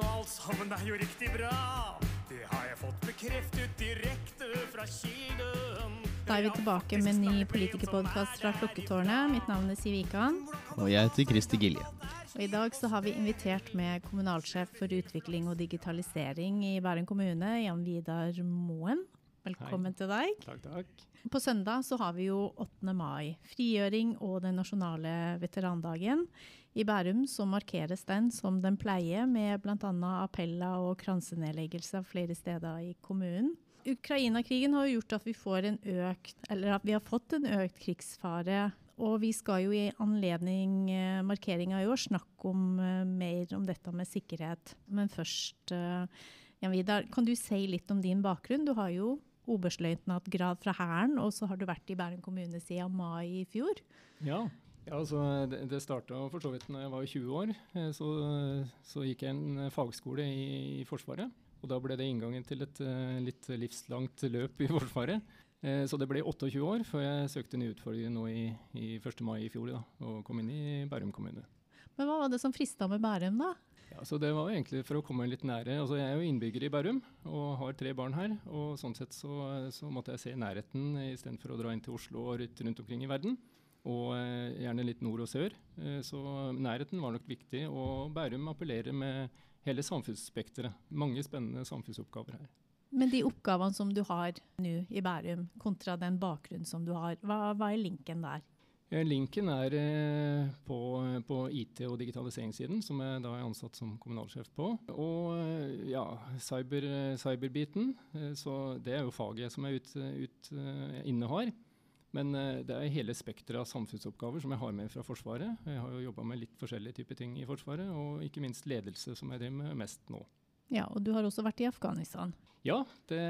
og alt sammen er jo riktig bra. Det har jeg fått bekreftet direkte fra kilden. Da er vi tilbake med ny politikerpodkast fra Klokketårnet. Mitt navn er Siv Ikan. Og jeg heter Kristi Gilje. Og I dag så har vi invitert med kommunalsjef for utvikling og digitalisering i Bærum kommune, Jan Vidar Moen. Velkommen Hei. til deg. Takk, takk. På søndag så har vi jo 8. mai, frigjøring og den nasjonale veterandagen. I Bærum så markeres den som den pleier, med bl.a. appeller og kransenedleggelse flere steder i kommunen. Ukraina-krigen har gjort at vi, økt, at vi har fått en økt krigsfare. Og vi skal jo i anledning eh, markeringa i år snakke om eh, mer om dette med sikkerhet. Men først, eh, Jan Vidar, kan du si litt om din bakgrunn? Du har jo oberstløytnantgrad fra Hæren, og så har du vært i Bærum kommune siden mai i fjor. Ja, ja altså, det, det starta for så vidt når jeg var 20 år. Eh, Så, så gikk jeg en eh, fagskole i, i Forsvaret. Og da ble det inngangen til et eh, litt livslangt løp i Forsvaret. Så det ble 28 år før jeg søkte nye utfordringer nå i, i 1. mai i fjor da, og kom inn i Bærum kommune. Men hva var det som frista med Bærum, da? Ja, så Det var jo egentlig for å komme litt nære. Altså, jeg er jo innbygger i Bærum og har tre barn her. og Sånn sett så, så måtte jeg se nærheten istedenfor å dra inn til Oslo og rytte rundt omkring i verden. Og eh, gjerne litt nord og sør. Eh, så nærheten var nok viktig. Og Bærum appellerer med hele samfunnsspekteret. Mange spennende samfunnsoppgaver her. Men de oppgavene som du har nå i Bærum, kontra den bakgrunnen som du har, hva, hva er linken der? Eh, Linken er på, på IT- og digitaliseringssiden, som jeg da er ansatt som kommunalsjef på. Og ja, cyber, cyberbiten. Så det er jo faget som jeg ut, ut, eh, innehar. Men eh, det er hele spekteret av samfunnsoppgaver som jeg har med fra Forsvaret. Jeg har jo jobba med litt forskjellige typer ting i Forsvaret, og ikke minst ledelse, som jeg driver med mest nå. Ja, og du har også vært i Afghanistan. Ja, det,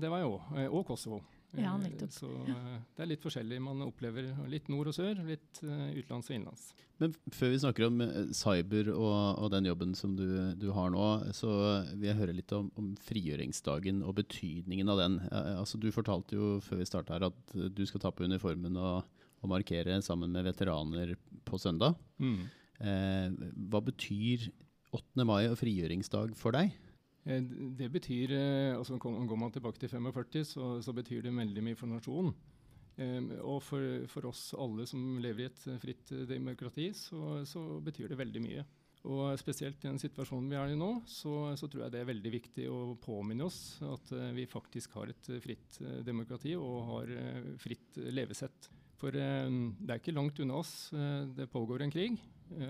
det var jeg òg. Og Kosovo. Ja, Eh, nettopp. Så eh, det er litt forskjellig man opplever. Litt nord og sør, litt eh, utenlands og innenlands. Men før vi snakker om cyber og, og den jobben som du, du har nå, så vil jeg høre litt om, om frigjøringsdagen og betydningen av den. Altså, du fortalte jo før vi starta her at du skal ta på uniformen og, og markere sammen med veteraner på søndag. Eh, hva betyr 8. mai og frigjøringsdag for deg? Eh, Det betyr, eh, altså Går man tilbake til 45, så, så betyr det veldig mye for nasjonen. Um, og for, for oss alle som lever i et eh, fritt demokrati, så, så betyr det veldig mye. Og spesielt i den situasjonen vi er i nå, så, så tror jeg det er veldig viktig å påminne oss at vi faktisk har et fritt demokrati og har fritt levesett. For det er ikke langt unna oss. det pågår en krig,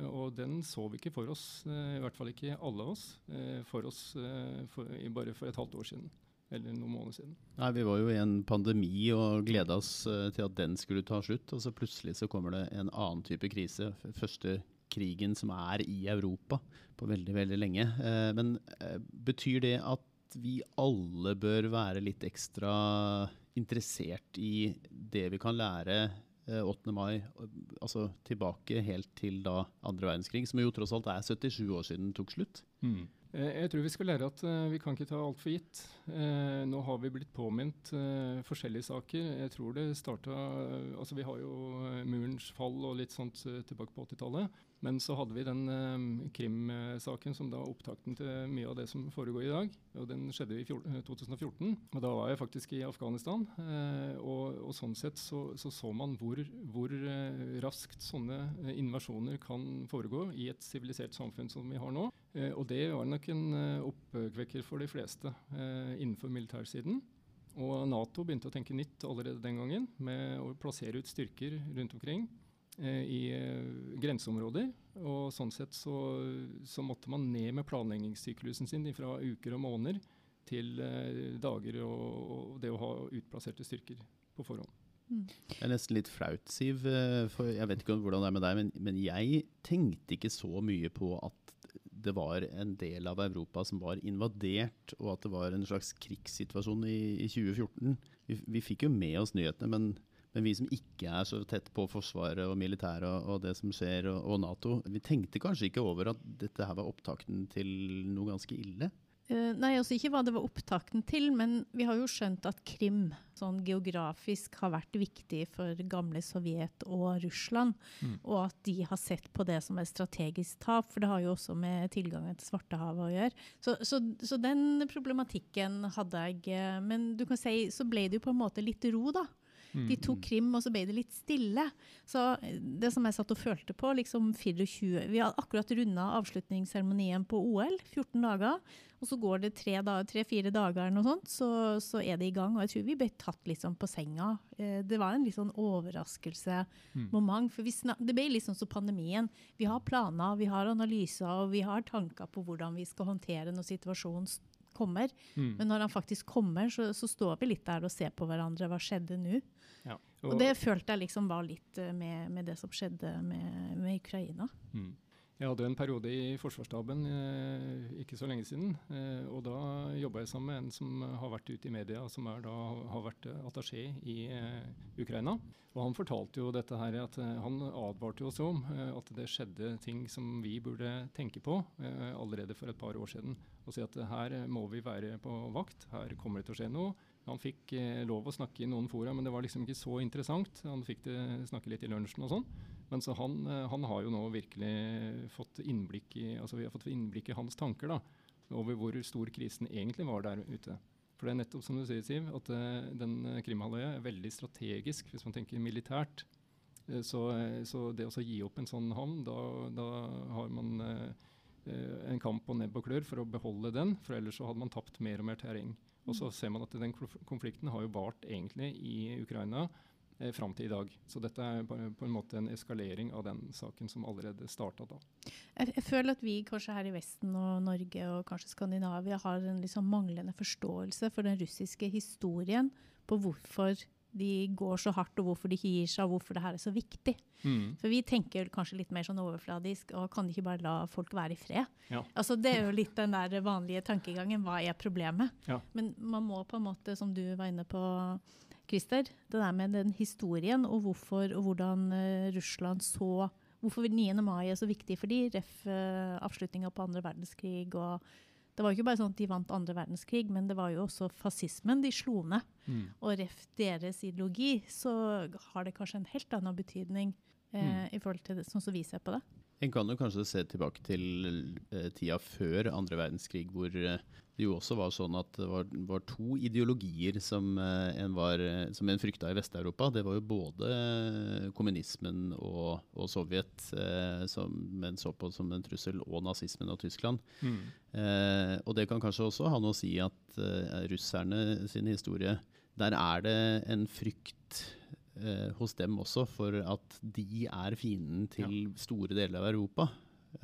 og den så vi ikke for oss, eh, i hvert fall ikke alle oss, eh, for oss eh, for, bare for et halvt år siden. Eller noen måneder siden. Nei, Vi var jo i en pandemi og gleda oss eh, til at den skulle ta slutt. Og så plutselig så kommer det en annen type krise. Første krigen som er i Europa på veldig, veldig lenge. Eh, Men eh, betyr det at vi alle bør være litt ekstra interessert i det vi kan lære eh, 8. mai, altså tilbake helt til da andre verdenskrig, som jo tross alt er 77 år siden tok slutt? Mm. Jeg tror vi skal lære at eh, vi kan ikke ta alt for gitt. Eh, nå har vi blitt påminnet eh, forskjellige saker. Jeg tror det starta Altså, vi har jo eh, murens fall og litt sånt eh, tilbake på 80-tallet. Men så hadde vi den eh, Krim-saken som da opptakten til mye av det som foregår i dag. Og den skjedde i eh, 2014. Og da var jeg faktisk i Afghanistan. Eh, og, og sånn sett så så, så man hvor, hvor eh, raskt sånne eh, invasjoner kan foregå i et sivilisert samfunn som vi har nå. Eh, og det var nok en eh, oppkvekker for de fleste eh, innenfor militærsiden. Og Nato begynte å tenke nytt allerede den gangen, med å plassere ut styrker rundt omkring eh, i eh, grenseområder. Og sånn sett så, så måtte man ned med planleggingssyklusen sin fra uker og måneder til eh, dager og, og det å ha utplasserte styrker på forhånd. Det er nesten litt flaut, Siv. eh, For jeg vet ikke om hvordan det er med deg, men, men jeg tenkte ikke så mye på at det var en del av Europa som var invadert, og at det var en slags krigssituasjon i, i 2014. Vi, vi fikk jo med oss nyhetene, men, men vi som ikke er så tett på Forsvaret og militæret og, og det som skjer, og, og Nato, vi tenkte kanskje ikke over at dette her var opptakten til noe ganske ille. Uh, nei, altså ikke hva det var opptakten til, men vi har jo skjønt at Krim sånn geografisk har vært viktig for gamle Sovjet og Russland. Mm. Og at de har sett på det som et strategisk tap, for det har jo også med tilgangen til Svartehavet å gjøre. Så, så, så den problematikken hadde jeg. Eh, men du kan si så ble det jo på en måte litt ro, da. De tok mm. Krim, og så ble det litt stille. Så eh, det som jeg satt og følte på, liksom 24 Vi har akkurat runda avslutningsseremonien på OL, 14 dager. Og så går det tre-fire dager, eller sånt, så, så, er det i gang. Og jeg tror vi ble tatt litt sånn på senga. Eh, det var en litt sånn overraskelsesmoment. Mm. For det ble litt sånn som pandemien. Vi har planer, vi har analyser, og vi har tanker på hvordan vi skal håndtere når situasjonen kommer. Mm. Men når han faktisk kommer, så, så, står vi litt der og ser på hverandre. Hva skjedde nå? Ja. Og, og, det følte jeg liksom var litt eh, med, med det som skjedde med, med Ukraina. Mm. Jeg hadde en periode i Forsvarsstaben eh, ikke så lenge siden. Eh, og da jobba jeg sammen med en som har vært ute i media, som da, har vært attaché i eh, Ukraina. Og han fortalte jo dette her at han advarte oss om at det skjedde ting som vi burde tenke på eh, allerede for et par år siden. Og si at her må vi være på vakt, her kommer det til å skje noe. Han fikk lov å snakke i noen fora, men det var liksom ikke så interessant. Han fikk det, snakke litt i lunsjen og sånn. Men så han, eh, han, har jo nå virkelig fått innblikk i altså vi har fått innblikk i hans tanker da, over hvor stor krisen egentlig var der ute. For det er nettopp som du sier, Siv, at uh, den Krimhalvøya er veldig strategisk hvis man tenker militært. Uh, så, uh, så, det å gi opp en sånn havn, da, da har man en kamp på nebb og klør for å beholde den. For ellers så hadde man tapt mer og mer terreng. Og så ser man at den konflikten har jo vart egentlig i Ukraina eh, fram til i dag. Så dette er på, en måte en eskalering av den saken som allerede starta da. Jeg, jeg, føler at vi kanskje her i Vesten og Norge og kanskje Skandinavia har en liksom manglende forståelse for den russiske historien på hvorfor de går så hardt, og hvorfor de ikke gir seg, og hvorfor det her er så viktig. Mm. For vi tenker kanskje litt mer sånn overfladisk, og kan de ikke bare la folk være i fred? Ja. Altså, det er jo litt den der vanlige tankegangen. Hva er problemet? Ja. Men man må på en måte, som du var inne på, Christer, det der med den historien og hvorfor og hvordan uh, Russland så Hvorfor 9. mai er så viktig for de, ref. Uh, avslutninga på andre verdenskrig. og Det var jo ikke bare sånn at de vant andre verdenskrig, men det var jo også fascismen de slo ned. Mm. Og ref. deres ideologi, så har det kanskje en helt annen betydning eh, mm. i forhold til det, sånn som vi ser på det. En kan jo kanskje se tilbake til eh, tida før andre verdenskrig, hvor eh, det jo også var sånn at det var, var to ideologier som eh, en, var, eh, som en frykta i Vest-Europa. Det var jo både kommunismen og, og Sovjet, eh, som en så på som en trussel, og nazismen og Tyskland. Mm. Eh, og det kan kanskje også ha noe å si at russerne sin historie Der er det en frykt eh, hos dem også for at de er fienden til ja. store deler av Europa.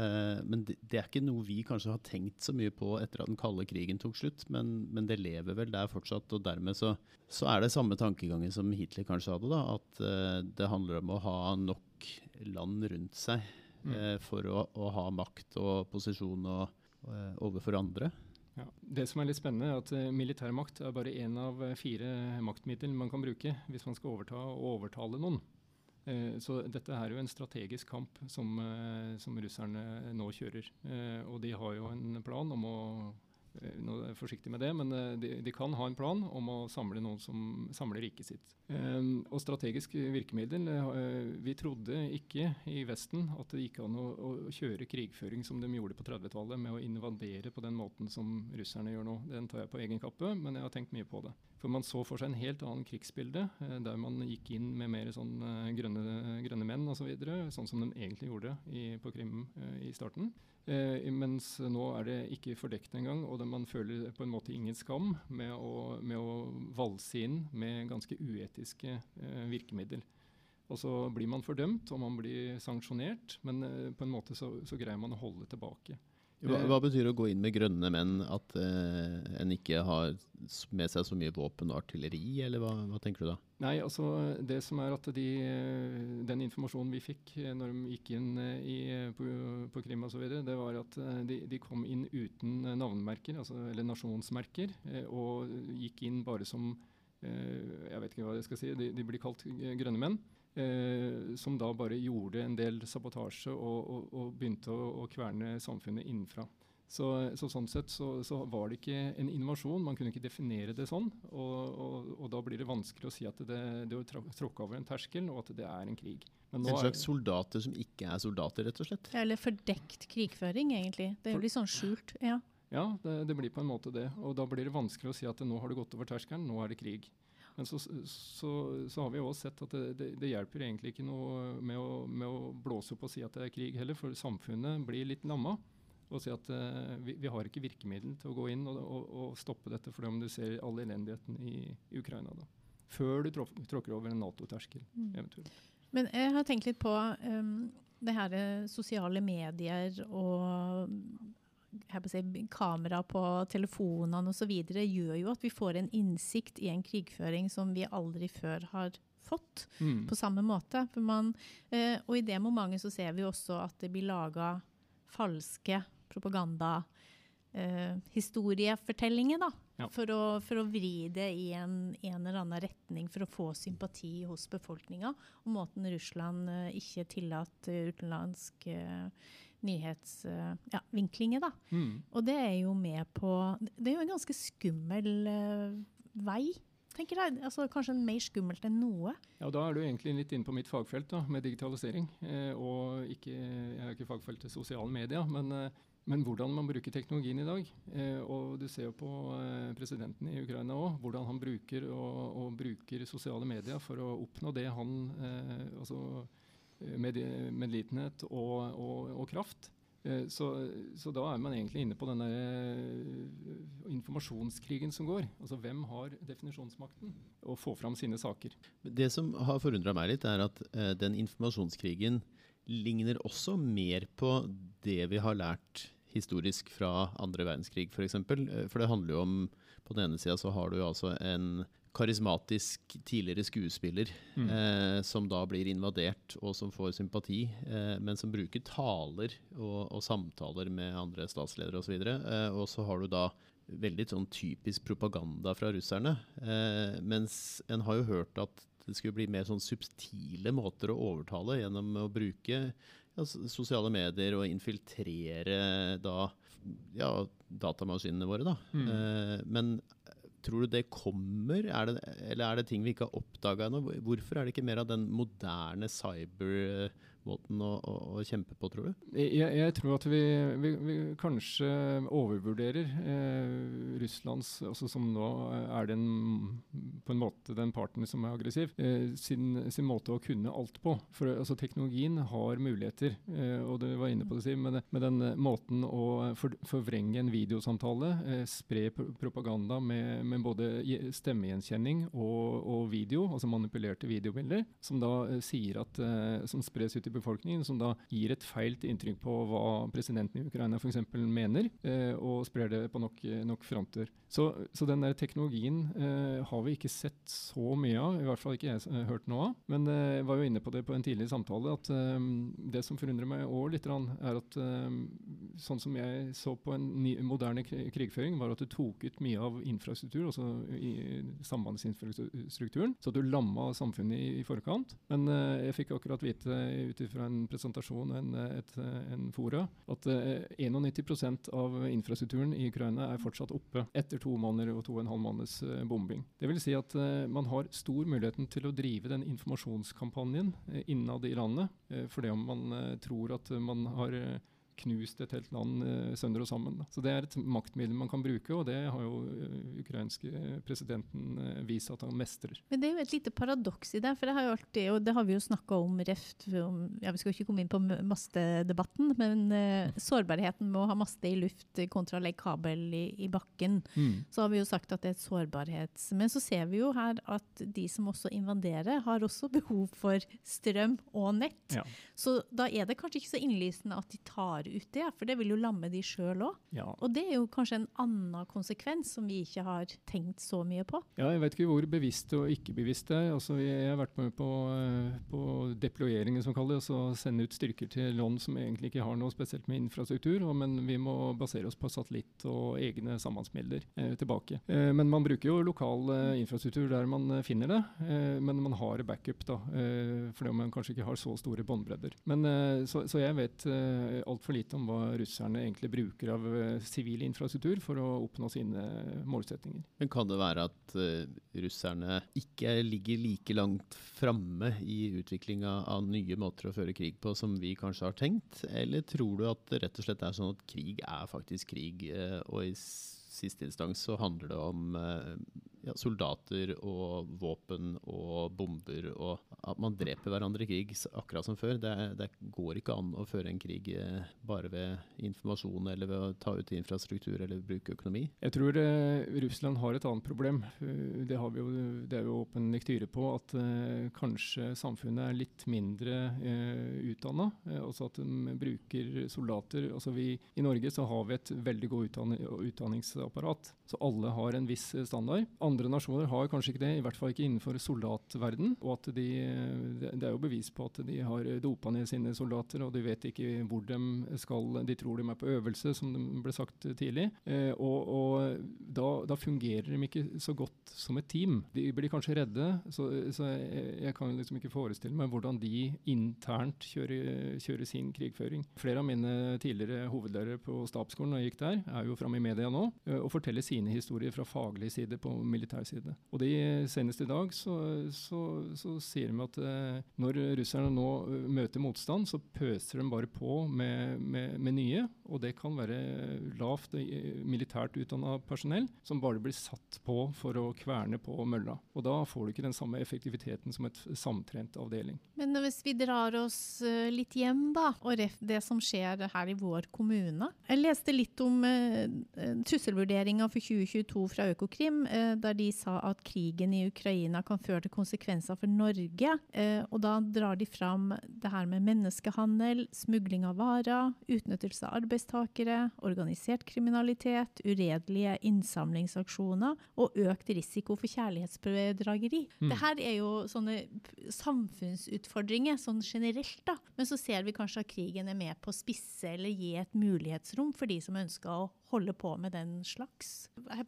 Eh, men det, er ikke noe vi kanskje har tenkt så mye på etter at den kalde krigen tok slutt, men, men det lever vel der fortsatt. Og dermed så, så, er det samme tankegangen som Hitler kanskje hadde, da, at eh, det handler om å ha nok land rundt seg mm. eh, for å, å, ha makt og posisjon og, overfor andre. Ja. Det som er litt spennende, er at militærmakt er bare én av fire maktmiddel man kan bruke hvis man skal overta og overtale noen. Uh, så dette er jo en strategisk kamp som, som russerne nå kjører. og de har jo en plan om å Eh, nå forsiktig med det, men eh, de, de, kan ha en plan om å samle noen som samler riket sitt. Um, og strategisk virkemiddel uh, Vi trodde ikke i Vesten at det gikk an å, å kjøre krigføring som de gjorde på 30-tallet, med å invadere på den måten som russerne gjør nå. Den tar jeg på egen kappe, men jeg har tenkt mye på det. For man så for seg en helt annen krigsbilde, der man gikk inn med mer sånn grønne, grønne menn osv., så videre, sånn som de egentlig gjorde i, på Krim i starten. Eh, mens nå er det ikke fordekt engang, og man føler på en måte ingen skam med å, med å valse inn med ganske uetiske eh, virkemidler. Og så blir man fordømt, og man blir sanksjonert, men eh, på en måte så, så greier man å holde tilbake. Hva, hva, betyr det å gå inn med grønne menn? At eh, en ikke har med seg så mye våpen og artilleri, eller hva, hva, tenker du da? Nei, altså det som er at de, Den informasjonen vi fikk eh, når de gikk inn eh, i, på, på Krim osv., det var at eh, de, de, kom inn uten navnemerker, altså, eller nasjonsmerker, og gikk inn bare som Jeg vet ikke hva jeg skal si. De, de blir kalt grønne menn. Eh, som da bare gjorde en del sabotasje og, og, og begynte å, å, kverne samfunnet innenfra. Så, så sånn sett så, så, var det ikke en innovasjon. Man kunne ikke definere det sånn. Og, og, og da blir det vanskelig å si at det, det har tråkka over en terskel, og at det er en krig. en slags soldater som ikke er soldater, rett og slett? Eller fordekt krigføring, egentlig. Det blir jo sånn skjult. Ja, ja det, det, blir på en måte det. Og da blir det vanskelig å si at nå har det gått over terskelen, nå er det krig. Men så, så, så har vi også sett at det, det, det, hjelper egentlig ikke noe med å, med å blåse opp og si at det er krig heller, for samfunnet blir litt lamma og si at uh, vi, vi, har ikke virkemiddel til å gå inn og, og, og stoppe dette, for om du ser all elendigheten i, i Ukraina. da. Før du tråkker over en Nato-terskel, mm. eventuelt. Men jeg har tenkt litt på um, det her eh, sosiale medier og si, kamera på telefonene osv. gjør jo at vi får en innsikt i en krigføring som vi aldri før har fått. Mm. På samme måte. Man, uh, og i det momentet så ser vi også at det blir laga falske propaganda. eh. Ja. For, for, å, vri det i en, en, eller annen retning for å få sympati hos befolkninga. Og måten Russland eh, ikke tillater utenlandske uh, nyhetsvinklinger, da. Mm. Og det er jo med på Det er jo en ganske skummel vei tenker jeg. Altså, kanskje mer skummelt enn noe. Ja, Da er du egentlig litt inne på mitt fagfelt da, med digitalisering. Eh, og ikke, jeg er ikke fagfeltet sosiale medier, men, eh, men, hvordan man bruker teknologien i dag. Eh, og Du ser jo på eh, presidenten i Ukraina òg, hvordan han bruker, og, og, bruker sosiale medier for å oppnå det han eh, altså, med medlidenhet og, og, og kraft. Så, så, da er man egentlig inne på denne informasjonskrigen som går. Altså Hvem har definisjonsmakten å få fram sine saker? Det som har forundra meg litt, er at den informasjonskrigen ligner også mer på det vi har lært historisk fra andre verdenskrig, f.eks. For, eksempel. for det handler jo om På den ene sida så har du jo altså en karismatisk tidligere skuespiller mm. eh, som da blir invadert, og som får sympati, eh, men som bruker taler og, og samtaler med andre statsledere osv. Og, eh, og så har du da veldig sånn typisk propaganda fra russerne. Eh, mens en har jo hørt at det skulle bli mer sånn subtile måter å overtale gjennom å bruke ja, sosiale medier og infiltrere da ja, datamaskinene våre. da. Mm. Eh, men Tror du det kommer, er det, eller er det ting vi ikke har oppdaga ennå? Hvorfor er det ikke mer av den moderne cyber måten å, å, å, kjempe på, tror du? Jeg, jeg tror at vi, vi, vi kanskje overvurderer eh, Russlands, altså som nå er den på en måte den parten som er aggressiv, eh, sin, sin, måte å kunne alt på. For altså, Teknologien har muligheter, eh, og du var inne på det, Siv, med, med den måten å for, forvrenge en videosamtale, eh, spre propaganda med, med, både stemmegjenkjenning og, og, video, altså manipulerte videobilder, som da eh, sier at, eh, som spres ut i befolkningen, som da gir et feilt inntrykk på hva presidenten i Ukraina f.eks. mener, eh, og sprer det på nok, nok fronter. Så, så, den der teknologien eh, har vi ikke sett så mye av, i hvert fall ikke jeg har hørt noe av. Men eh, jeg var jo inne på det på en tidligere samtale, at eh, det som forundrer meg òg litt, er at eh, sånn som jeg så på en ny, moderne krigføring, var at du tok ut mye av infrastruktur, altså sambandsinfrastrukturen, så du lamma samfunnet i, i forkant. Men eh, jeg fikk akkurat vite ut fra en presentasjon en, et, en fora, at eh, 91% av infrastrukturen i Ukraina er fortsatt oppe etter to måneder og to og en halv måneds eh, bombing. Det vil si at eh, man har stor muligheten til å drive den informasjonskampanjen eh, innad i landet, for det om man eh, tror at man har knust et helt land uh, sønder og sammen. Da. Så Det er et maktmiddel man kan bruke, og det har jo uh, ukrainske presidenten uh, vist at han mestrer. Men det er jo et lite paradoks i det, for det har, jo alltid, og det har vi jo snakka om reft om, ja, Vi skal ikke komme inn på mastedebatten, men sårbarheten med å ha maste i luft kontra å legge kabel i, i bakken, mm. så har vi jo sagt at det er et sårbarhets... Men så ser vi jo her at de som også invaderer, har også behov for strøm og nett. Ja. Så da er det kanskje ikke så innlysende at de tar ut det, for det vil jo lamme de sjøl òg. Ja. Og det er jo kanskje en annen konsekvens som vi ikke har tenkt så mye på. Ja, jeg vet ikke hvor bevisst og ikke bevisst det er. Altså, jeg har vært med på, eh, på deployeringen, som kalles. Altså sende ut styrker til land som egentlig ikke har noe spesielt med infrastruktur, men vi må basere oss på satellitt og egne sambandsmidler eh, tilbake. Eh, men man bruker jo lokal eh, infrastruktur der man eh, finner det, eh, men man har backup, da, fordi man kanskje ikke har så store båndbredder. Men så, så, jeg vet altfor altfor lite om hva russerne egentlig bruker av uh, sivil infrastruktur for å oppnå sine målsettinger. Men kan det være at uh, russerne ikke ligger like langt framme i utviklinga av nye måter å føre krig på som vi kanskje har tenkt? Eller tror du at det rett og slett er sånn at krig er faktisk krig, og i siste instans så handler det om ja, soldater og våpen og bomber, og at man dreper hverandre i krig akkurat som før. Det, det, går ikke an å føre en krig eh, bare ved informasjon eller ved å ta ut infrastruktur eller bruke økonomi. Jeg tror eh, Russland har et annet problem. Eh, det, har vi jo, det er jo åpen lektyre på, at eh, kanskje samfunnet er litt mindre eh, utdanna. Altså også at de bruker soldater. Altså vi, I Norge så har vi et veldig godt utdanningsapparat, så alle har en viss standard. Andre nasjoner har kanskje ikke det, i hvert fall ikke innenfor soldatverden. Og at de, det er jo bevis på at de har dopa ned sine soldater, og de vet ikke hvor de skal De tror de er på øvelse, som det ble sagt tidlig. Eh, og, og da, da, fungerer de ikke så godt som et team. De blir kanskje redde, så, så jeg, jeg, kan liksom ikke forestille meg hvordan de internt kjører, kjører sin krigføring. Flere av mine tidligere hovedlærere på stabsskolen når jeg gikk der, er jo framme i media nå eh, og forteller sine historier fra faglig side på militær side. Og de, Senest i dag så, så, så sier de at eh, når russerne nå eh, møter motstand, så pøser de bare på med, med, med nye. Og det kan være lavt eh, militært utdanna personell som bare blir satt på for å kverne på mølla. Og da får du ikke den samme effektiviteten som et samtrent avdeling. Men hvis vi drar oss litt hjem, da, og det som skjer her i vår kommune Jeg leste litt om trusselvurderinga for 2022 fra Økokrim, uh, der de sa at krigen i Ukraina kan føre til konsekvenser for Norge. Uh, og da drar de fram det her med menneskehandel, smugling av varer, utnyttelse av arbeidstakere, organisert kriminalitet, uredelige innsamlingsaksjoner og økt risiko for kjærlighetsbedrageri. Mm. Dette er jo sånne samfunnsutfordringer sånn generelt, da. Men så ser vi kanskje at krigen er med på å spisse eller gi et mulighetsrom for de som ønsker å holde på med den slags.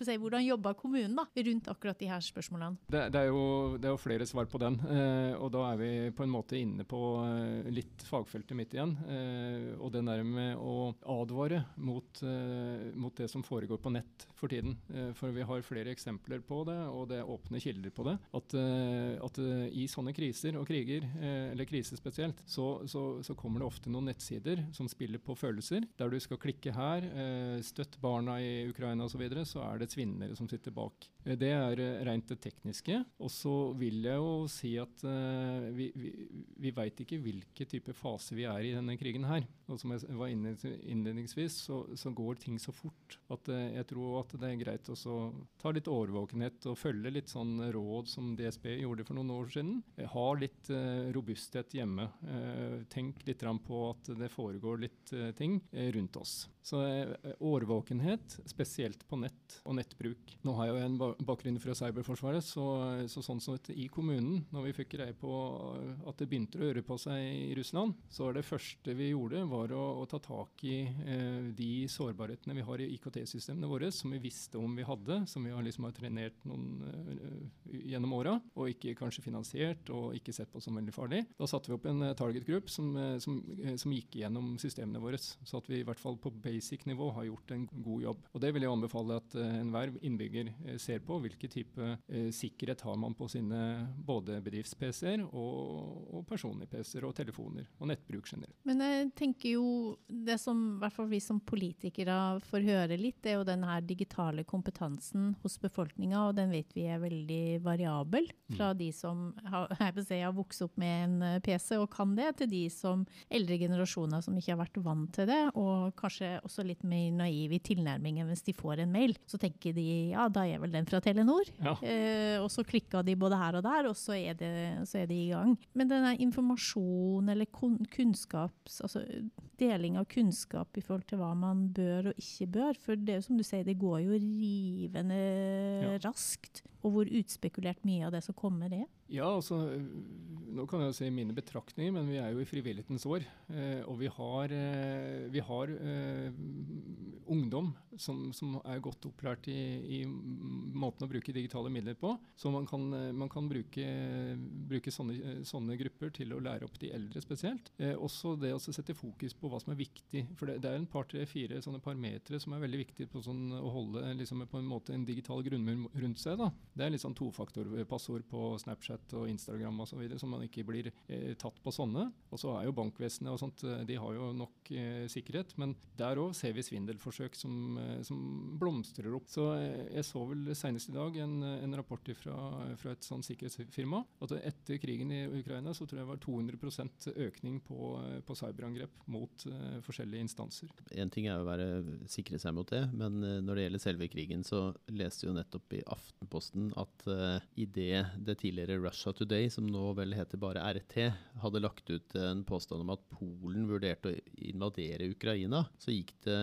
Si, hvordan jobba kommunen da, rundt akkurat de her spørsmålene? Det, det, er, jo, det er, jo, flere svar på den. Eh, og da er vi på en måte inne på eh, litt fagfeltet mitt igjen. Eh, og det der med å advare mot, eh, mot, det som foregår på nett for tiden. Eh, for vi har flere eksempler på det, og det er åpne kilder på det. At, eh, at i sånne kriser og kriger, eller krise spesielt, så, så, så, kommer det ofte noen nettsider som spiller på følelser, der du skal klikke her, støtt barna i Ukraina osv., så, videre, så er det svinnere som sitter bak. Eh, det er eh, rent det tekniske. Og så vil jeg jo si at uh, vi, vi, vi veit ikke hvilken type fase vi er i denne krigen her. Og som jeg var inne innledningsvis, så, så, går ting så fort at jeg tror at det er greit å ta litt årvåkenhet og følge litt sånn råd som DSB gjorde for noen år siden. Ha litt robusthet hjemme. tenk litt på at det foregår litt ting rundt oss. Så årvåkenhet, spesielt på nett og nettbruk. Nå har jeg jo en bakgrunn fra Cyberforsvaret, så, så sånn som at i kommunen, når vi fikk greie på at det begynte å røre på seg i Russland, så var det første vi gjorde, var å, å ta tak i eh, de sårbarhetene vi har i IKT-systemene våre, som vi visste om vi hadde, som vi har, liksom har trenert noen eh, gjennom åra, og ikke kanskje finansiert og ikke sett på som veldig farlig. Da satte vi opp en uh, target group som, uh, som, som, gikk gjennom systemene våre, så at vi i hvert fall på basic nivå har gjort en god jobb. Og Det vil jeg anbefale at enhver innbygger ser på hvilken type eh, sikkerhet har man på sine både bedrifts-PC-er og, og personlige PC-er og telefoner, og nettbruk generelt. Men jeg tenker jo det som hvert fall vi som politikere får høre litt, det er jo den her digitale kompetansen hos befolkninga, og den vet vi er veldig variabel. Fra mm. de som har, si, har vokst opp med en eh, PC og kan det, til de som eldre generasjoner som ikke har vært vant til det, og kanskje også litt mer naive i tilnærmingen hvis de får en mail. Så tenker de ja, da er vel den fra Telenor. Ja. Eh, og så klikka de både her og der, og så er, det, så er de i gang. Men denne informasjon eller kunnskaps, altså deling av kunnskap i forhold til hva man bør og ikke bør, for det er jo som du sier, det går jo rivende ja. raskt. Og hvor utspekulert mye av det som kommer, er. Ja, altså, Nå kan jeg jo si mine betraktninger, men vi er jo i frivillighetens år. Eh, og vi har, eh, vi har eh, ungdom som, som, er godt opplært i, i, måten å bruke digitale midler på. Så man kan, man kan bruke, bruke sånne, sånne, grupper til å lære opp de eldre spesielt. Eh, også det å sette fokus på hva som er viktig. For det, det er en par, tre, fire sånne parametere som er veldig viktige på sånn, å holde liksom, på en måte en digital grunnmur rundt seg. Da. Det er litt sånn tofaktorpassord på Snapchat og Instagram og så videre, så man ikke blir eh, tatt på sånne. Og så er jo bankvesenet og sånt, eh, de har jo nok eh, sikkerhet, men der òg ser vi svindelforsøk som, eh, som blomstrer opp. Så eh, jeg så vel senest i dag en, en rapport fra, fra et sånn sikkerhetsfirma at etter krigen i Ukraina så tror jeg det var 200% økning på, på cyberangrep mot uh, forskjellige instanser. En ting er å være, sikre seg mot det, men når det gjelder selve krigen, så leste jo nettopp i Aftenposten at uh, idet det tidligere Russia Today, som nå vel heter bare RT, hadde lagt ut en påstand om at Polen vurderte å invadere Ukraina, så gikk det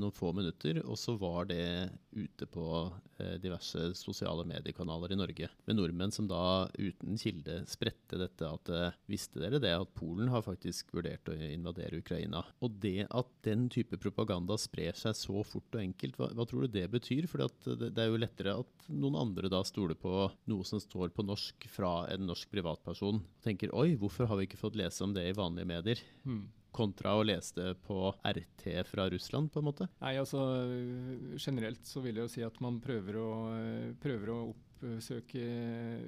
noen få minutter, og så var det ute på diverse sosiale mediekanaler i Norge, med nordmenn som da uten kilde spredte dette at visste dere det at Polen har faktisk vurdert å invadere Ukraina? Og det at den type propaganda sprer seg så fort og enkelt, hva, hva tror du det betyr? For det, er jo lettere at noen andre da stoler på noe som står på norsk fra en norsk privatperson. og Tenker oi, hvorfor har vi ikke fått lese om det i vanlige medier? Hmm kontra å lese det på RT fra Russland, på en måte? Nei, altså Generelt så vil jeg jo si at man prøver å, prøver å opp oppsøke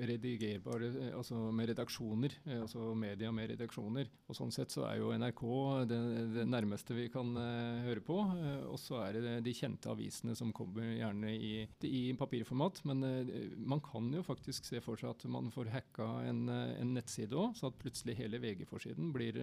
redigerbare Altså med redaksjoner, altså media med redaksjoner. Og Sånn sett så er jo NRK det, det nærmeste vi kan uh, høre på. Og så er det de kjente avisene som kommer gjerne i, i papirformat. Men man kan jo faktisk se for seg at man får hacka en, en nettside òg, så at plutselig hele VG-forsiden blir,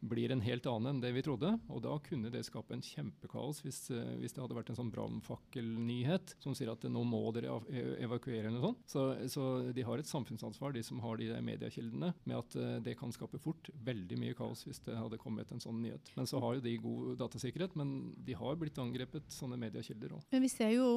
blir, en helt annen enn det vi trodde. Og da kunne det skape en kjempekaos hvis, hvis det hadde vært en sånn brannfakkelnyhet som sier at nå må dere evakuere eller sånt. Så, så, de har et samfunnsansvar, de som har de mediekildene, med at uh, det kan skape fort veldig mye kaos hvis det hadde kommet en sånn nyhet. Men så har jo de god datasikkerhet, men de har blitt angrepet, sånne mediekilder òg. Men vi ser jo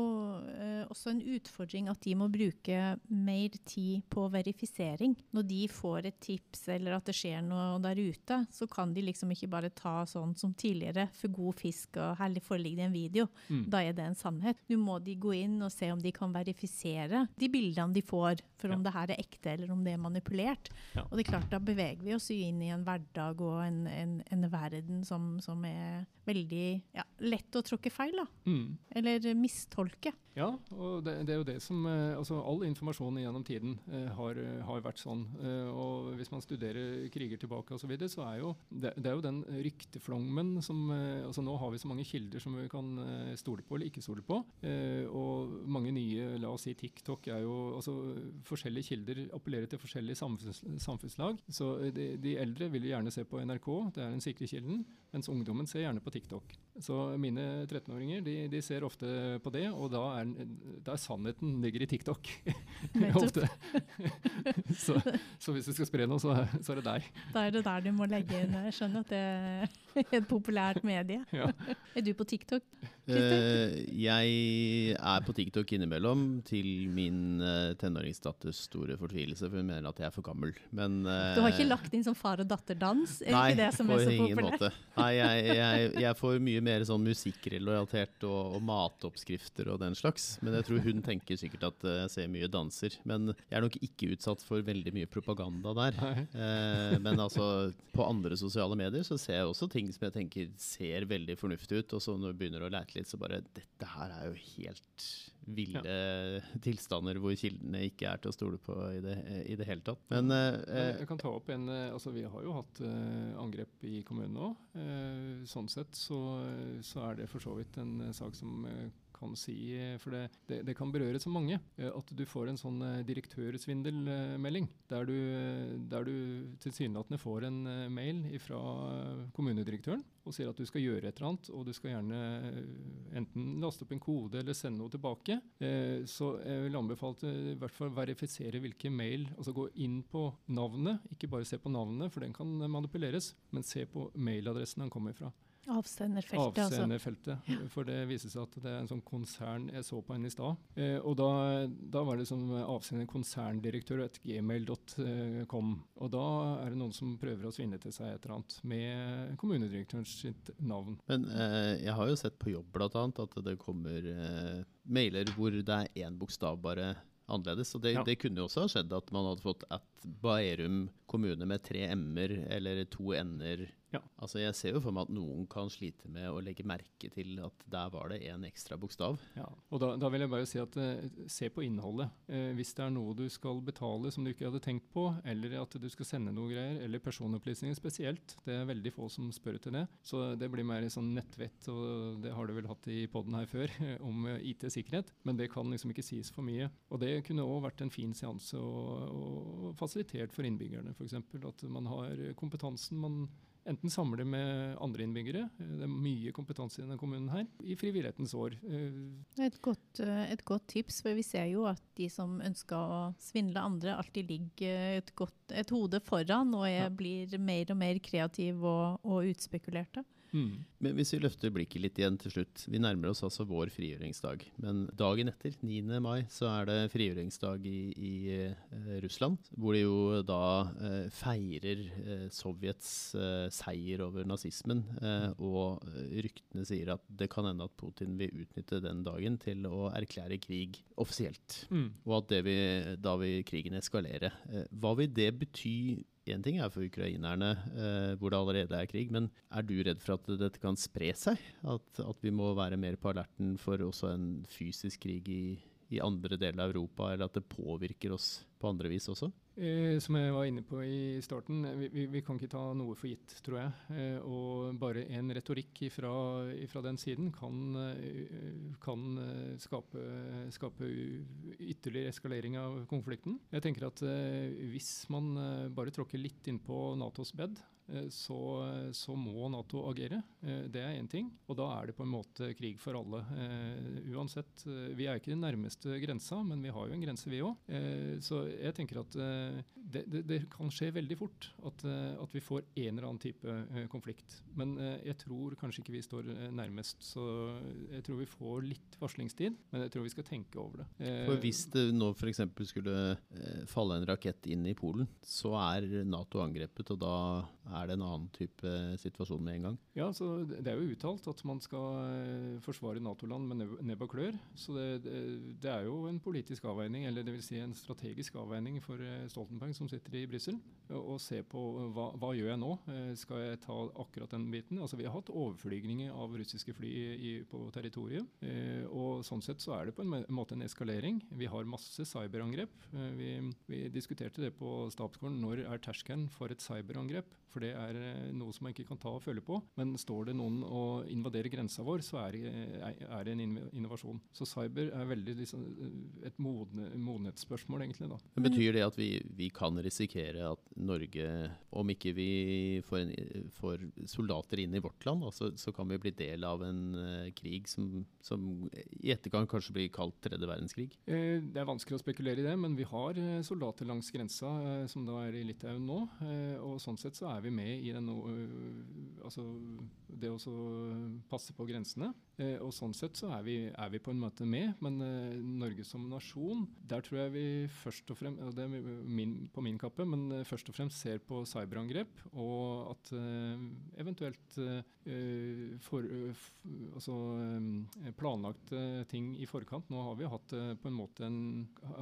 uh, også en utfordring at de må bruke mer tid på verifisering. Når de får et tips eller at det skjer noe der ute, så kan de liksom ikke bare ta sånn som tidligere, for god fisk og herlig foreligger det en video. Mm. Da er det en sannhet. Nå må de gå inn og se om de kan verifisere de de bildene de får, for om ja. det her er ekte eller om det er manipulert. Ja. Og det er klart, Da beveger vi oss inn i en hverdag og en, en, en verden som, som, er veldig ja, lett å tråkke feil. da. Mm. Eller mistolke. Ja, og det, det, er jo det som eh, altså All informasjon gjennom tiden eh, har, har, vært sånn. Eh, og Hvis man studerer kriger tilbake osv., så, videre, så er jo det, det, er jo den rykteflommen som altså Nå har vi så mange kilder som vi kan stole på eller ikke stole på. Og mange nye, la oss si TikTok, er jo altså Forskjellige kilder appellerer til forskjellige samfunns, samfunnslag. Så de, de, eldre vil gjerne se på NRK, det er den sikre kilden, mens ungdommen ser gjerne på TikTok. Så mine 13-åringer de, de, ser ofte på det, og da er der sannheten ligger i TikTok. Ofte. så, så, hvis du skal spre noe, så, så, er det der. Da er det der du må legge inn. Jeg skjønner at det er et populært medie. Ja. Er du på TikTok? Uh, jeg er på TikTok innimellom, til min uh, tenåringsdatters store fortvilelse, for hun mener at jeg er for gammel. Men, uh, du har ikke lagt inn sånn far og datter-dans? Er nei, ikke det som er så ingen måte. Nei, jeg, jeg, jeg, får mye mer sånn musikkrelatert og, og matoppskrifter og den slags. Men jeg tror hun tenker sikkert at jeg ser mye danser. Men jeg er nok ikke utsatt for veldig mye propaganda der. men altså, på andre sosiale medier så ser jeg også ting som jeg tenker ser veldig fornuftig ut, og så når du begynner å lete litt, så bare Dette her er jo helt ville ja. tilstander hvor kildene ikke er til å stole på i det, i det hele tatt. Men eh, Jeg kan ta opp en eh, altså Vi har jo hatt eh, angrep i kommunen òg. Eh, sånn sett så, så, er det for så vidt en eh, sak som eh, kan si, for det, det, det, kan berøre så mange, at du får en sånn direktørsvindelmelding. Der du, der du tilsynelatende får en mail fra kommunedirektøren og sier at du skal gjøre et eller annet, og du skal gjerne eh, enten laste opp en kode eller sende noe tilbake. Eh, så jeg vil anbefale i hvert fall verifisere hvilke mail Altså gå inn på navnet, ikke bare se på navnet, for den kan manipuleres, men se på mailadressen den kommer fra. Avsenderfeltet. Avsenderfeltet, altså. For det viser seg at det er en sånn konsern Jeg så på henne i stad. Eh, og da, da, var det som avsender konserndirektør et gmail.com. Og da er det noen som prøver å svinne til seg et eller annet med kommunedirektørens sitt navn. Men eh, jeg har jo sett på jobb bl.a. at det kommer eh, mailer hvor det er én bokstav bare annerledes. Og det, ja. det, kunne jo også ha skjedd at man hadde fått at Bærum kommune med tre m-er eller to n-er Ja. Altså Jeg ser jo for meg at noen kan slite med å legge merke til at der var det en ekstra bokstav. Ja, og da, da vil jeg bare si at eh, se på innholdet. Eh, hvis det er noe du skal betale som du ikke hadde tenkt på, eller at du skal sende noe greier, eller personopplysninger spesielt, det er veldig få som spør til det. Så det blir mer sånn nettvett, og det har du vel hatt i poden her før, om eh, IT-sikkerhet. Men det kan liksom ikke sies for mye. Og det kunne òg vært en fin seanse og, og fasilitert for innbyggerne, f.eks. At man har kompetansen. man enten samle med andre innbyggere, eh, det er mye kompetanse i denne kommunen her, i frivillighetens år. Eh, et godt, eh, et godt, tips, for vi ser jo at de som ønsker å svindle andre, alltid ligger et, godt, et hode foran og er, ja. blir mer og mer kreative og, og utspekulerte. Mm. Men hvis vi løfter blikket litt igjen til slutt. Vi nærmer oss altså vår frigjøringsdag. Men dagen etter, 9. mai, så er det frigjøringsdag i, i uh, Russland. Hvor de jo da uh, feirer uh, Sovjets seier over nazismen. og ryktene sier at det kan hende at Putin vil utnytte den dagen til å erklære krig offisielt. Mm. Og at det vil, da vil krigen eskalere. hva vil det bety Én ting er for ukrainerne, eh, hvor det allerede er krig, men er du redd for at dette kan spre seg? At, at vi må være mer på alerten for også en fysisk krig i, i andre deler av Europa, eller at det påvirker oss på andre vis også? Eh, som jeg var inne på i starten, vi, vi, vi kan ikke ta noe for gitt, tror jeg. Eh, og bare en retorikk fra den siden kan, eh, kan eh, skape, skape, ytterligere eskalering av konflikten. Jeg tenker at eh, hvis man eh, bare tråkker litt inn på Natos bed, Eh, så, så, må Nato agere. Eh, det er én ting. Og da er det på en måte krig for alle. Eh, uansett. Vi er ikke den nærmeste grensa, men vi har jo en grense, vi òg. Så jeg tenker at det, det, det, kan skje veldig fort at, at, vi får en eller annen type konflikt. Men jeg tror kanskje ikke vi står nærmest. Så jeg tror vi får litt varslingstid, men jeg tror vi skal tenke over det. For Hvis det nå f.eks. skulle falle en rakett inn i Polen, så er Nato angrepet, og da er det en annen type situasjon med en gang? Ja, så Det er jo uttalt at man skal eh, forsvare Nato-land med nebb og klør. Så det, det, er jo en politisk avveining, eller vil si en strategisk avveining for eh, Stoltenberg som sitter i Brussel. og se på hva, hva gjør jeg nå? Eh, skal jeg ta akkurat den biten? Altså Vi har hatt overflygninger av russiske fly i, på territoriet. og Sånn sett så er det på en måte en eskalering. Vi har masse cyberangrep. vi, vi diskuterte det på Stabsgården. Når er terskelen for et cyberangrep? For det er eh, noe som man ikke kan ta og føle på. Men står det noen og invaderer grensa vår, så er det, eh, det en innovasjon. Så cyber er veldig liksom, et modne, modenhetsspørsmål, egentlig. da. Men betyr det at vi, vi, kan risikere at Norge, om ikke vi får, en, får soldater inn i vårt land, da, så kan vi bli del av en uh, krig som, som, i ettergang kanskje blir kalt tredje verdenskrig? Eh, det er vanskelig å spekulere i det, men vi har soldater langs grensa, eh, som da er i Litauen nå. Eh, og sånn sett så er vi med i den, altså det å passe på grensene. Eh, og sånn sett så er vi, er vi, på en måte med. Men Norge som nasjon, der tror jeg vi først og fremst, det er min, på min kappe, men først og fremst ser på cyberangrep. Og at eventuelt for, altså, planlagte ting i forkant. Nå har vi hatt på en måte en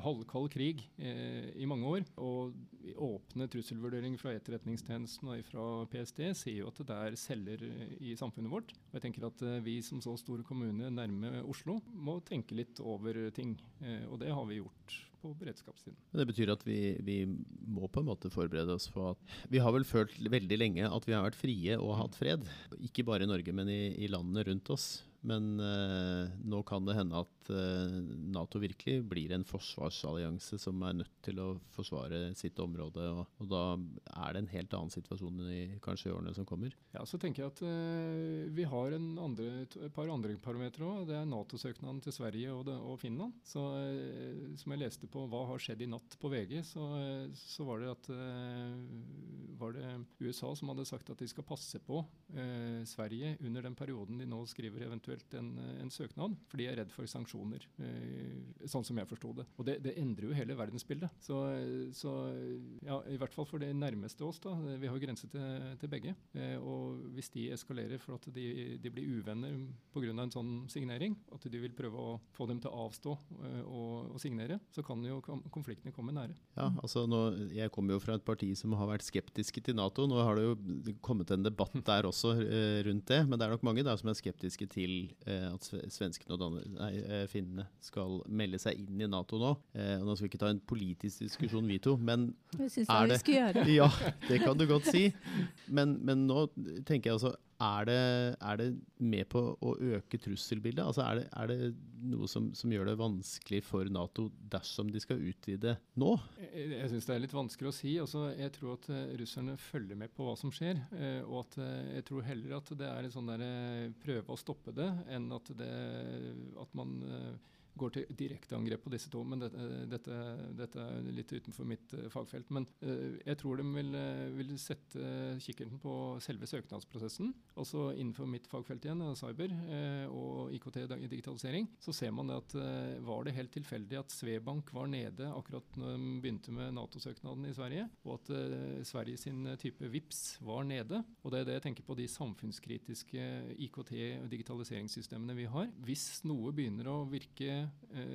halvkald krig i mange år. Og åpne trusselvurderinger fra Etterretningstjenesten og fra PST sier jo at det er celler i samfunnet vårt. Og jeg tenker at vi som så stor kommune nærme Oslo må tenke litt over ting. Eh, og det har vi gjort på beredskapssiden. Det betyr at vi, vi, må på en måte forberede oss på at Vi har vel følt veldig lenge at vi har vært frie og hatt fred. Ikke bare i Norge, men i, i landene rundt oss. Men eh, nå kan det hende at eh, Nato virkelig blir en forsvarsallianse som er nødt til å forsvare sitt område. Og, og, da er det en helt annen situasjon i kanskje i årene som kommer. Ja, så tenker jeg at eh, vi har andre, et par andre parametere òg. Det er Nato-søknaden til Sverige og, det, og Finland. Så, som jeg leste på hva har skjedd i natt på VG, så, så var det at var det USA som hadde sagt at de skal passe på Sverige under den perioden de nå skriver eventuelt eventuelt en, en søknad, for de er redd for sanksjoner, eh, sånn som jeg forsto det. Og det, det, endrer jo hele verdensbildet. Så, så, ja, i hvert fall for det nærmeste oss, da. Vi har jo grense til, til begge. Eh, og hvis de eskalerer for at de, de blir uvenner pga. en sånn signering, at du vil prøve å få dem til å avstå eh, og, og signere, så kan jo konfliktene komme nære. Ja, altså nå, Jeg kommer jo fra et parti som har vært skeptiske til Nato. Nå har det jo kommet en debatt der også eh, rundt det, men det er nok mange der som er skeptiske til eh, at svenskene og nei, eh, finnene skal melde seg inn i Nato nå. Eh, og Nå skal vi ikke ta en politisk diskusjon, vi to, men det syns jeg vi skal gjøre. Ja, det kan du godt si. Men, men nå tenker jeg altså er det, er det, med på å øke trusselbildet? Altså er, det, er det noe som, som, gjør det vanskelig for Nato dersom de skal utvide nå? Jeg, jeg syns det er litt vanskelig å si. Altså, jeg tror at uh, russerne følger med på hva som skjer. Uh, og at uh, jeg tror heller at det er en sånn der, prøve å stoppe det, enn at, det, at man går til direkte angrep på disse to. Men dette, dette, dette er litt utenfor mitt uh, fagfelt. Men uh, jeg tror de vil, uh, vil sette kikkerten på selve søknadsprosessen. Altså innenfor mitt fagfelt igjen, cyber og IKT digitalisering, så ser man at var det helt tilfeldig at Svebank var nede akkurat når de begynte med Nato-søknaden i Sverige, og at Sverige sin type VIPS var nede. Og det er det jeg tenker på de samfunnskritiske IKT- og digitaliseringssystemene vi har. Hvis noe begynner å virke eh,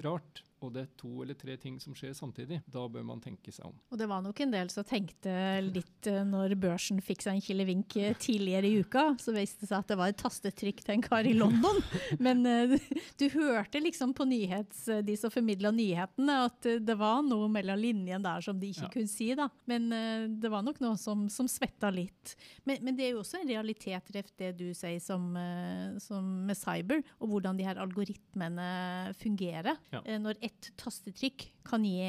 rart, og det er to eller tre ting som skjer samtidig, da bør man tenke seg om. Og det var nok en del som tenkte litt uh, når børsen fikk seg en kilevink uh, tidligere i uka, så viste det seg at det var et tastetrykk til en kar i London. Men uh, du hørte liksom på nyhets, de som formidla nyhetene, at det var noe mellom linjen der som de ikke ja. kunne si. da. Men det var nok noe som, som svetta litt. Men, men, det er jo også en realitet, Ref, det du sier som, som med cyber, og hvordan de her algoritmene fungerer. Ja. når ett tastetrykk kan gi,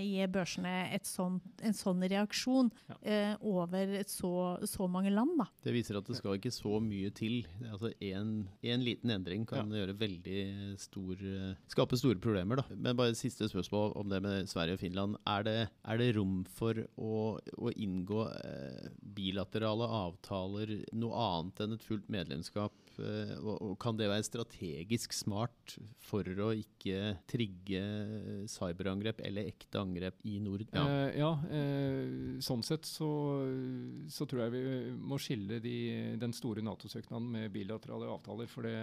gi børsene sånt, en sånn reaksjon ja. eh, over så, så, mange land. Da. Det viser at det skal ikke så mye til. Altså Én liten endring kan ja. gjøre veldig stor Skape store problemer. Da. Men bare siste spørsmål om det med Sverige og Finland. Er det, er det rom for å, å inngå eh, bilaterale avtaler, noe annet enn et fullt medlemskap? Og kan det være strategisk smart for å ikke trigge cyberangrep eller ekte angrep i Norden? Ja, eh, ja eh, sånn sett så, så, tror jeg vi må skille de, den store Nato-søknaden med bilaterale avtaler. For det,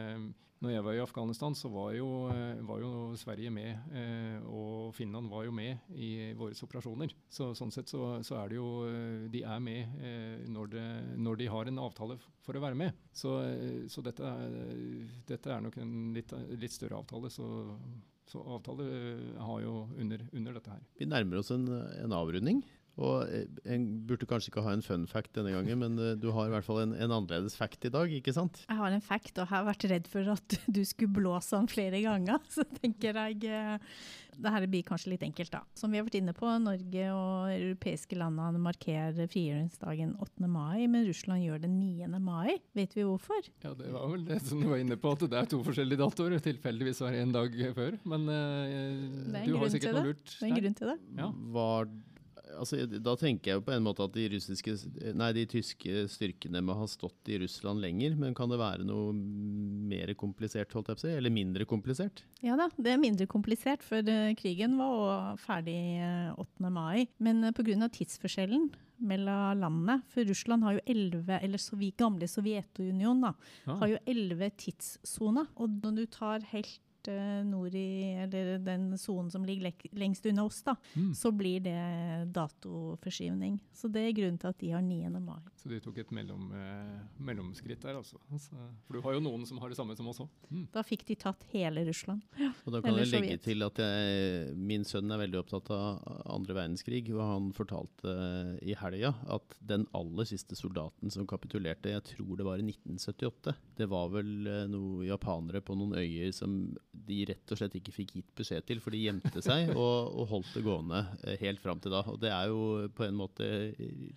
når jeg var i Afghanistan, så var jo, eh, var jo Sverige med, eh, og Finland var jo med i våre operasjoner. Så, sånn sett så, så, er det jo eh, De er med når, det, når, de har en avtale for å være med. Så, så dette, er, dette, er, nok en litt, litt større avtale. så så avtale har jo under, under, dette her. Vi nærmer oss en, en avrunding. Og eh, En burde kanskje ikke ha en fun fact denne gangen, men eh, du har i hvert fall en, en, annerledes fact i dag, ikke sant? Jeg har en fact, og jeg har vært redd for at du skulle blåse den flere ganger. Så tenker jeg eh, det her blir kanskje litt enkelt, da. Som vi har vært inne på, Norge og europeiske landene markerer frigjøringsdagen 8. mai, men Russland gjør det 9. mai. Vet vi hvorfor? Ja, Det var vel det som du var inne på, at det er to forskjellige datoer. Tilfeldigvis var det en dag før. Men uh, du har sikkert noe lurt. Det er en grunn til det. Ja. Var altså, da tenker jeg jo på en måte at de, nei, de tyske styrkene må ha stått i Russland lenger. Men kan det være noe mer komplisert, holdt jeg på å si? Eller mindre komplisert? Ja da, det er mindre komplisert, for uh, krigen var ferdig uh, eh, 8. mai. Men uh, pga. tidsforskjellen mellom landene. For Russland har jo 11, eller så gamle Sovjetunionen da, ah. har jo 11 tidssoner. Og når du tar helt Eh, nord i Eller den sonen som ligger lengst unna oss, da, mm. så blir det datoforskyvning. Så det er grunnen til at de har 9. mai. Så de tok et mellom, eh, mellomskritt der, altså. Så, for du har jo noen som har det samme som oss òg. Mm. Da fikk de tatt hele Russland. Ja. Og da kan jeg legge til at jeg, min sønn er veldig opptatt av andre verdenskrig, og han fortalte i helga at den aller siste soldaten som kapitulerte, jeg tror det var i 1978, det var vel eh, noen japanere på noen øyer som de rett og slett ikke fikk gitt beskjed til, for de gjemte seg og, og holdt det gående eh, helt fram til da. Og Det er jo på en måte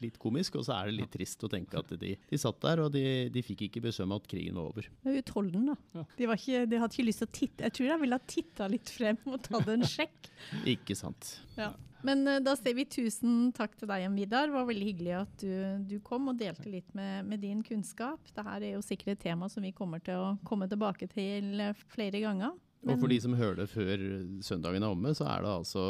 litt komisk, og så er det litt trist å tenke at de, de satt der og de, de, fikk ikke beskjed om at krigen var over. Det er utholden, da. De, ikke, de, hadde ikke lyst til å titte. Jeg tror de ville ha titta litt frem og tatt en sjekk. ikke sant. Ja. Men eh, da sier vi tusen takk til deg igjen, Vidar. Det var veldig hyggelig at du, du kom og delte litt med, med din kunnskap. Dette er jo sikkert et tema som vi kommer til å komme tilbake til eh, flere ganger. Og for de som hører det før søndagen er omme, så er det altså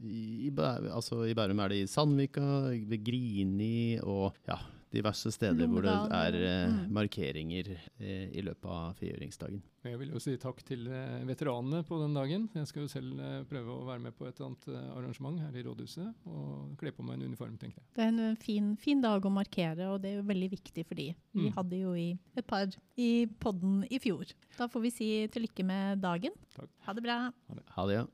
i, i, altså i Bærum er det i Sandvika, ved Grini og ja, diverse steder hvor det er eh, mm. markeringer eh, i løpet av frigjøringsdagen. Jeg vil jo si takk til eh, veteranene på den dagen. Jeg skal jo selv eh, prøve å være med på et annet eh, arrangement her i rådhuset og kle på meg en uniform, tenker jeg. Det er en fin, fin dag å markere, og det er jo veldig viktig for de. Vi Mm. hadde jo i et par i podden i fjor. Da får vi si til lykke med dagen. Takk. Ha det bra. Ha det, ja.